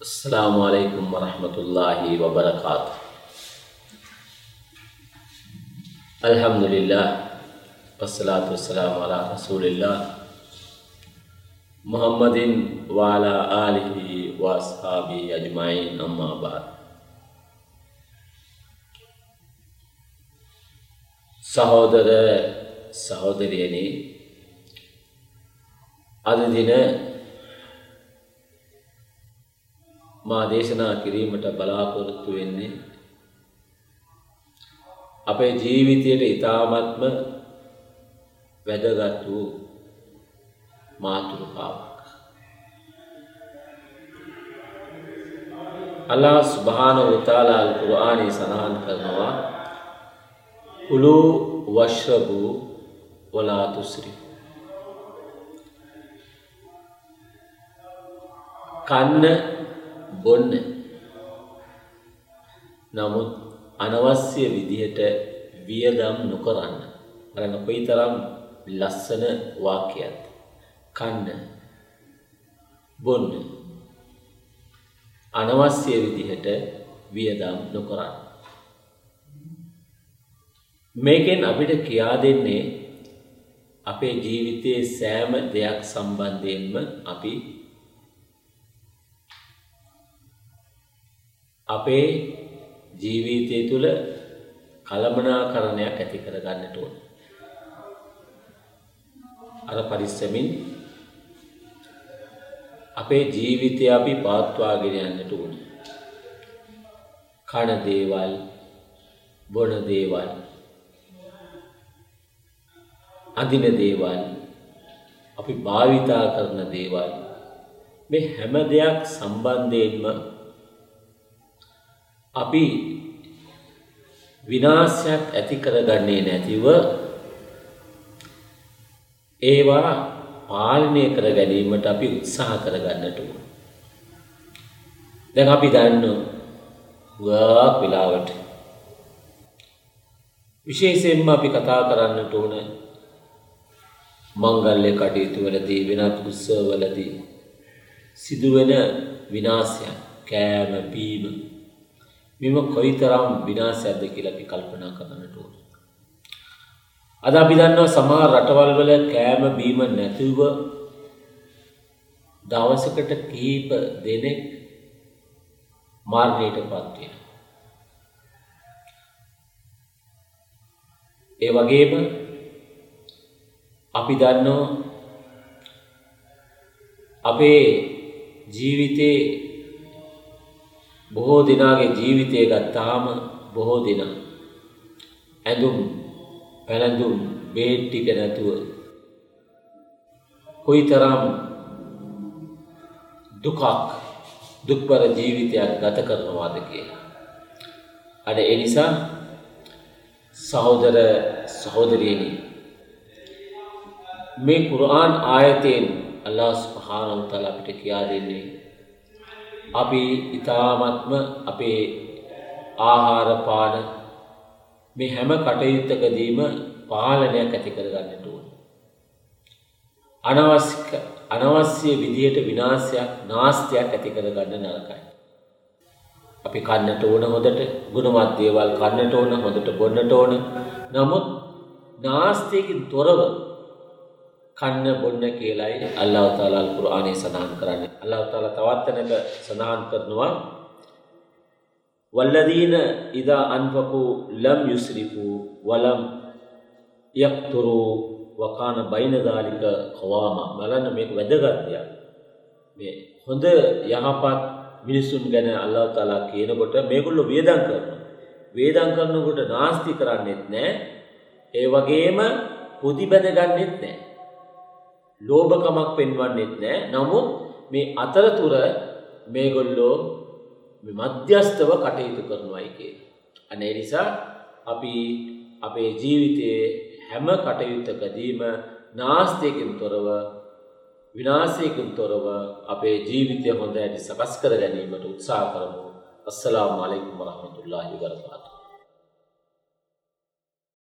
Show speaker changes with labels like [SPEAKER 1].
[SPEAKER 1] السلام عليكم ورحمة الله وبركاته. الحمد لله والصلاة والسلام على رسول الله محمد وعلى آله وأصحابه أجمعين أما بعد. سهودر ಸಹೋದರಿಯನೇ ಅದು ದಿನ මා දේශනා කිරීමට බලාපොරොත්තු වෙන්නේ අපේ ජීවිතයට ඉතාමත්ම වැදගත් වූ මාතෘකාවක්. අල්ලා ස්භාන උතාලාල් කුරආනී සඳහන් කරනවා උළු වශ්‍රභූ වලාතුස්රි කන්න බොන්න. නමුත් අනවශ්‍ය විදිහට වියදම් නොකරන්න. බලන්න කොයි තරම් ලස්සන වාක්‍යයක්ද කන්න. බොන්න. අනවශ්‍ය විදිහට වියදම් නොකරන්න. මේකෙන් අපිට කියා දෙන්නේ අපේ ජීවිතයේ සෑම දෙයක් සම්බන්ධයෙන්ම අපි අපේ ජීවිතය තුළ කළමනාකරණයක් ඇති කර ගන්නට ඕන. අර පරිස්සමින් අපේ ජීවිතය අපි පාත්වාගෙන යන්නට ඕන. කන දේවල් බොන දේවල් අඳින දේවල් අපි භාවිතා කරන දේවල් මේ හැම දෙයක් සම්බන්ධයෙන්ම අපි විනාශයක් ඇති කරගන්නේ නැතිව ඒවා පාලනය කර ගැනීමට අපි උත්සාහ කරගන්නට ඕන. දැන් අපි දන්න ගාක් වෙලාවට විශේෂයෙන්ම අපි කතා කරන්නට ඕන මංගල්‍ය කටයුතු වලදී වෙනත් උත්සවවලදී සිදුවෙන විනාශයන් කෑම බීම මෙම කොයිතරම් විනාශයක්ද කියලා අපි කල්පනා කරන්නට ඕන. අද අපි දන්නවා සමහර රටවල් වල කෑම බීම නැතිව දවසකට කීප දෙනෙක් මරණයට පත් වෙනවා. ඒ වගේම අපි දන්නවා අපේ ජීවිතේ බොහෝ දෙනාගේ ජීවිතය ගත්තාම බොහෝ දෙනා ඇඳුම් පැළඳුම් බේත් ටික නැතුව කොයිතරම් දුකක් දුක්බර ජීවිතයක් ගත කරනවාද කියලා. අද ඒ නිසා සහෝදර සහෝදරියනි මේ කුර්ආන් ආයතයෙන් අල්ලාහ් සුබ්හානහු තාලා අපිට කියා දෙන්නේ අපි ඊ타මත්ම අපේ ආහාර පාන මේ හැම කටයුත්තකදීම පාලනයක් ඇති කරගන්නට ඕන. අනවශ්‍ය අනවශ්‍ය විදියට විනාශයක් නාස්තියක් ඇති කරගන්න නරකයි. අපි කන්නට ඕන හොඳට ගුණවත් දේවල් කන්නට ඕන හොඳට බොන්නට ඕන. නමුත් නාස්තියකින් තොරව කන්න බොන්න කියලයි අල්ලාහ් තාලා අල් කුර්ආනයේ සඳහන් කරන්නේ. අල්ලාහ් තාලා තවත් තැනක සඳහන් කරනවා වල්ලදීන ඉදා අන්ෆකු ලම් යුස්රිෆු වලම් යක්තුරු වකාන බයින දාලික කවාම බලන්න මේක වැදගත් දෙයක්. මේ හොඳ යහපත් මිනිසුන් ගැන අල්ලාහ් තාලා කියනකොට මේගොල්ලෝ වේදම් කරනවා. වේදම් කරනකොට නාස්ති කරන්නේත් නැහැ. ඒ වගේම පුදි බැඳ ගන්නෙත් නැහැ. ලෝභකමක් පෙන්වන්නෙත් නෑ. නමුත් මේ අතරතුර මේගොල්ලෝ මධ්‍යස්තව කටයුතු කරනවායි කියලා. අනේ නිසා අපි අපේ ජීවිතයේ හැම කටයුත්තකදීම නාස්තියකින් තොරව විනාශයකින් තොරව අපේ ජීවිතය හොඳ ඇති සකස් කර ගැනීමට උත්සාහ කරමු. අස්සලාමු අලයිකුම් වරහමතුල්ලාහි වබරකාතුහු